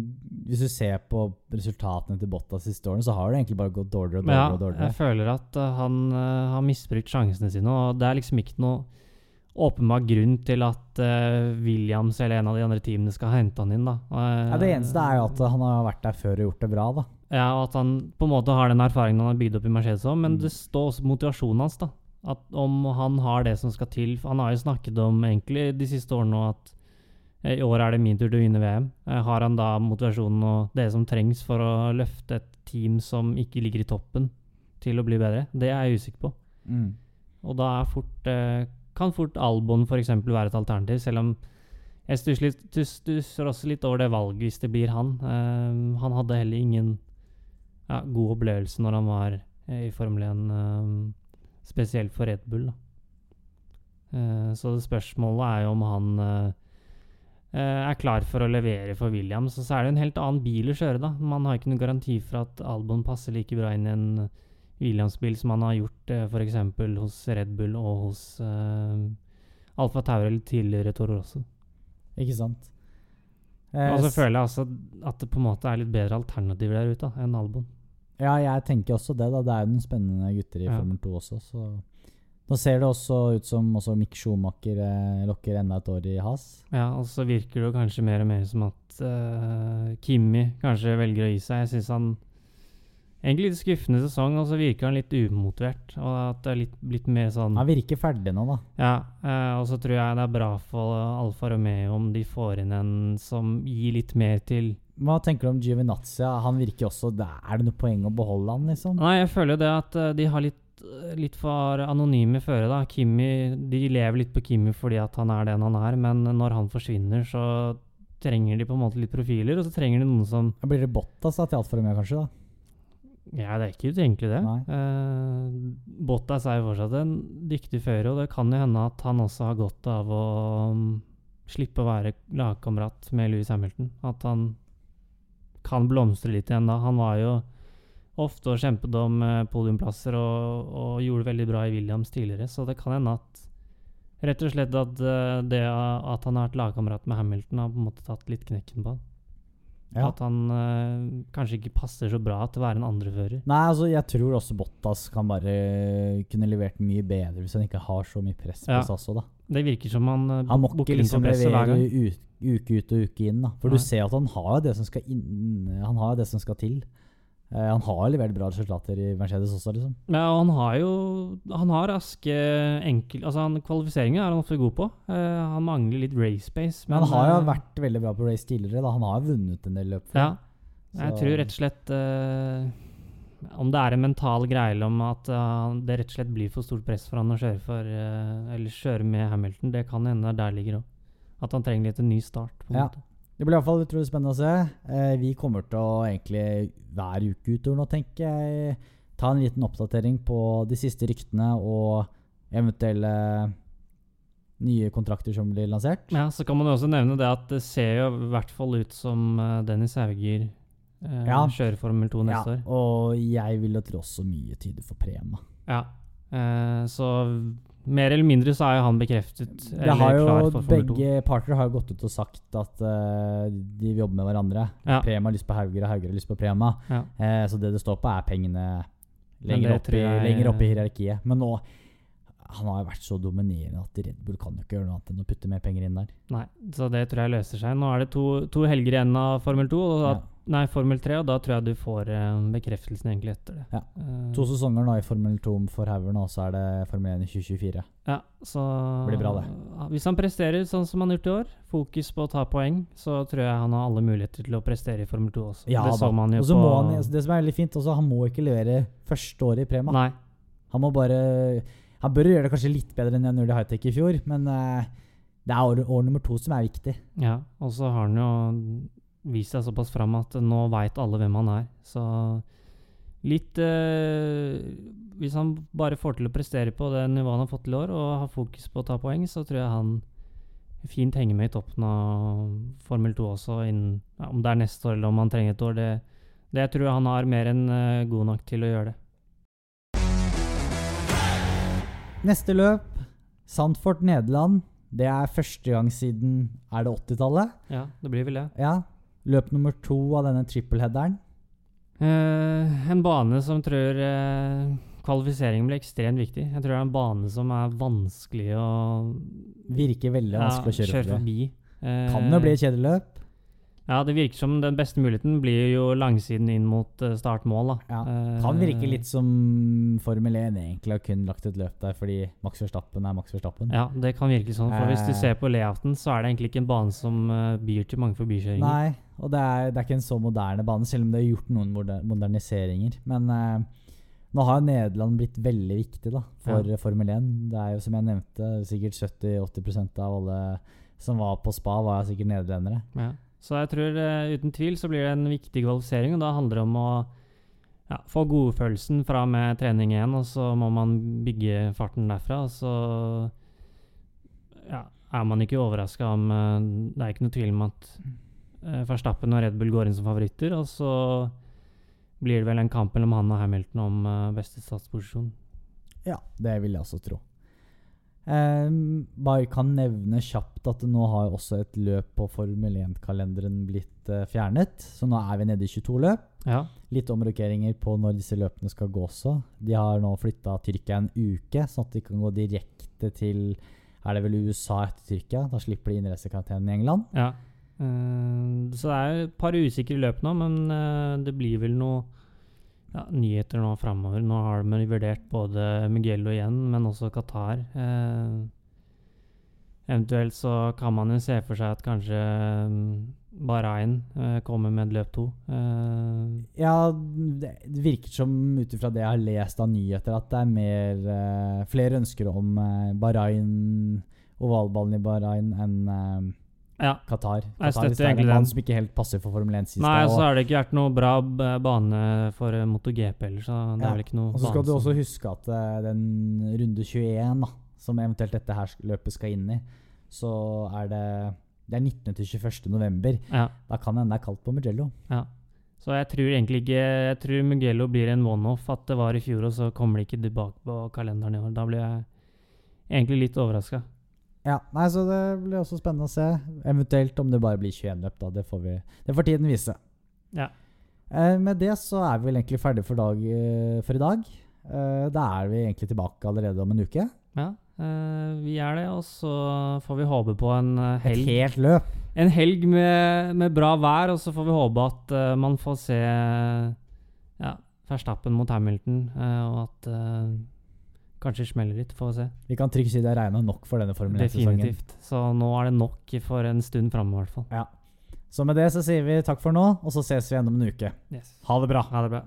Hvis du ser på resultatene til Bottas siste årene, så har det egentlig bare gått dårligere og dårligere. ja, og dårligere. jeg føler at eh, han uh, har misbrukt sjansene sine, og det er liksom ikke noe åpenbar grunn til at uh, Williams eller en av de andre teamene skal hente han inn, da. Uh, Ja, det eneste er jo at han har vært der før og gjort det bra, da. Ja, og at han på en måte har den erfaringen han har bygd opp i Mercedes òg, men Mm. det står også motivasjonen hans, da. At om han har det som skal til Han har jo snakket om egentlig de siste årene at eh, i år er det min tur til å vinne VM. Eh, Har han da motivasjonen og det som trengs for å løfte et team som ikke ligger i toppen, til å bli bedre? Det er jeg usikker på. Mm. Og da fort, eh, kan fort Albon f.eks. være et alternativ, selv om jeg stusser, stusser også litt over det valget hvis det blir han. Han hadde heller ingen ja, god opplevelse når han var i Formel 1, eh, spesielt for Red Bull. Eh, så det spørsmålet er jo om han eh, eh, er klar for å levere for Williams. Og så er det en helt annen bil å kjøre, da. Man har ikke noen garanti for at Albon passer like bra inn i en Williams-bil som han har gjort eh, f.eks. hos Red Bull og hos eh, Alfa Tauri eller tidligere Toro Rosso. Ikke sant? Eh, Og så føler jeg altså at det på en måte er litt bedre alternativer der ute da, enn Albon. Ja, jeg tenker også det. da. Det er jo noen spennende gutter i Ja. Formel 2 også. Så nå ser det også ut som også Mick Schumacher eh, lokker enda et år i has. Ja, og så virker det jo kanskje mer og mer som at eh, Kimi kanskje velger å gi seg. Jeg syns han Egentlig litt skuffende sesong, og så virker han litt umotivert. Og at det er litt, litt mer sånn Han virker ferdig nå, da. Ja, eh, og så tror jeg det er bra for Alfa Romeo om de får inn en som gir litt mer til Hva tenker du om Giovinazia? Han virker også Er det noe poeng å beholde han, liksom? Nei, jeg føler jo det at eh, de har litt, litt for anonyme føre, da. Kimi De lever litt på Kimi fordi at han er den han er, men når han forsvinner, så trenger de på en måte litt profiler, og så trenger de noen som blir det Bottas da, til alt for mye, kanskje? da? Ja, det er ikke utenkelig, det. Eh, Bottas er jo fortsatt en dyktig fører, og det kan jo hende at han også har godt av å um, slippe å være lagkamerat med Louis Hamilton. At han kan blomstre litt igjen da. Han var jo ofte og kjempet om eh, podiumplasser og, og gjorde veldig bra i Williams tidligere, så det kan hende at Rett og slett at eh, det at han har vært lagkamerat med Hamilton, har på en måte tatt litt knekken på han. Ja. At han øh, kanskje ikke passer så bra til å være en andrefører. Nei, altså jeg tror også Bottas kan bare kunne levert mye bedre hvis han ikke har så mye press på Ja. seg også, da. Det virker som han øh, Han må ikke liksom levere ut, uke ut og uke inn, da. For Nei. du ser at han har det som skal inn Han har det som skal til. Eh, han har levert bra resultater i Mercedes også, liksom. Ja, og han har jo Han har raske enkel... Altså, han, kvalifiseringer er han ofte god på. Eh, han mangler litt race pace. Men han har jo eh, vært veldig bra på race tidligere. da Han har vunnet en del løp. Ja. Jeg tror rett og slett eh, Om det er en mental greie om at uh, det rett og slett blir for stort press for han å kjøre for uh, Eller kjøre med Hamilton, det kan hende der ligger òg. At han trenger litt en ny start. Ja. måte. Det blir iallfall utrolig spennende å se. Eh, vi kommer til å egentlig hver uke utover nå, tenker jeg, ta en liten oppdatering på de siste ryktene og eventuelle nye kontrakter som blir lansert. Ja, Så kan man jo også nevne det at det ser jo i hvert fall ut som eh, Dennis Hauger eh, Ja. kjører Formel 2 neste ja, år. og jeg vil jo tro også mye tyder for Prema. Ja. Eh, så mer eller mindre så er jo han bekreftet Det har jo, klar for Formel 2. begge parter har jo gått ut og sagt at uh, de vil jobbe med hverandre. Ja. Prema har lyst på Hauger, og Hauger har lyst på Prema. Ja. Uh, så det det står på, er pengene lenger opp, i, jeg- lenger opp i hierarkiet. Men nå han har jo vært så dominerende at Red Bull kan jo ikke gjøre noe annet enn å putte mer penger inn der. Nei, så det tror jeg løser seg. Nå er det to, to helger igjen av Formel 2, og da, Ja. Nei, Formel 3, og da tror jeg du får eh, bekreftelsen egentlig etter det. Ja. Eh, To sesonger nå i Formel 2 for Haugen, og så er det Formel 1 i 2024. Ja, så Blir bra, det. Hvis han presterer sånn som han har gjort i år, fokus på å ta poeng, så tror jeg han har alle muligheter til å prestere i Formel 2 også. Ja, det så man jo Og på må han, det som er veldig fint, også, han må ikke levere første året i Prema. Nei. Han må bare Han bør gjøre det kanskje litt bedre enn han gjorde i Hightech i fjor, men eh, det er år, år nummer to som er viktig. Ja, og så har han jo vist seg såpass fram at nå veit alle hvem han er. Så litt eh, Hvis han bare får til å prestere på det nivået han har fått til i år, og har fokus på å ta poeng, så tror jeg han fint henger med i toppen av Formel 2 også, innen, ja, om det er neste år eller om han trenger et år. Det, det tror jeg han har mer enn eh, god nok til å gjøre det. Neste løp, Sandfort Nederland. Det er første gang siden Er det 80-tallet? Ja, det blir vel det. Ja. Løp nummer to av denne trippelheaderen. Eh, en bane som tror eh, kvalifiseringen blir ekstremt viktig. Jeg tror det er en bane som er vanskelig å Virker veldig vanskelig å kjøre forbi. forbi. Eh, Kan jo bli et kjedeløp? Ja, det virker som den beste muligheten blir jo langsiden inn mot uh, startmål, da. Ja. Eh, Kan virke litt som Formel 1 egentlig har kun lagt et løp der fordi Max Verstappen er Max Verstappen. Ja, det kan virke sånn. For hvis du Eh. ser på layouten, så er det egentlig ikke en bane som eh, byr til mange forbikjøringer. Nei, og det er, det er ikke en så moderne bane, selv om det er gjort noen moderniseringer. Men eh, nå har Nederland blitt veldig viktig da, for Formel 1. Det er jo som jeg nevnte, sikkert 70-80% av alle som var på spa, var sikkert nederlendere. Ja. Så jeg tror uh, uten tvil så blir det en viktig kvalifisering, og da handler det om å ja, få godfølelsen fra med trening igjen, og så må man bygge farten derfra. Og så ja, er man ikke overraska om uh, Det er ikke noe tvil om at Verstappen og Red Bull går inn som favoritter, og så blir det vel en kamp mellom han og Hamilton om eh, beste statsposisjon. Ja, det vil jeg også tro. Ehm, bare kan nevne kjapt at nå har også et løp på Formel 1-kalenderen blitt eh, fjernet. Så nå er vi nede i 22 løp. Ja. Litt omrokeringer på når disse løpene skal gå også. De har nå flytta Tyrkia en uke, sånn at de kan gå direkte til er det vel USA etter Tyrkia. Da slipper de innreisekarantenen i England. Ja. Eh, så det er et par usikre løp nå, men eh, det blir vel noe ja, nyheter nå framover. Nå har de vurdert både Mugello igjen, men også Qatar. Eh, eventuelt så kan man jo se for seg at kanskje mm, Bahrain eh, kommer med løp to. Eh, Ja, det virker som ut ifra det jeg har lest av nyheter, at det er mer eh, flere ønsker om eh, Bahrain, ovalballen i Bahrain, enn eh, ja. Qatar. Jeg støtter er en den. som ikke helt passer for Formel 1 sist. Nei, og så har det ikke vært noe bra bane for eh, MotoGP heller, så det Ja, er vel ikke noe Og så skal du også huske at eh, den runde 21, da, som eventuelt dette her løpet skal inn i, så er det det er 19. til 21. november. ja. Da kan det hende det er kaldt på Mugello. Ja. Så jeg tror egentlig ikke Jeg tror Mugello blir en one-off. At det var i fjor, og så kommer det ikke tilbake på kalenderen i år. Da blir jeg egentlig litt overraska. Ja, nei, så det blir også spennende å se. Eventuelt om det bare blir 21 løp, da. Det får, vi, det får tiden vise. Ja. Eh, med det så er vi vel egentlig ferdige for, dag, eh, for i dag. Eh, da er vi egentlig tilbake allerede om en uke. Ja, eh, vi er det, og så får vi håpe på en helg. Et helt løp. En helg med, med bra vær, og så får vi håpe at uh, man får se ja, Verstappen mot Hamilton, uh, og at eh, kanskje smeller litt. Får vi se. Vi kan trygt si det er regna nok for denne Formel 1-sesongen. Definitivt. Så nå er det nok for en stund framover, i hvert fall. Ja. Så med det så sier vi takk for nå, og så ses vi igjen om en uke. Yes. Ha det bra. Ha det bra.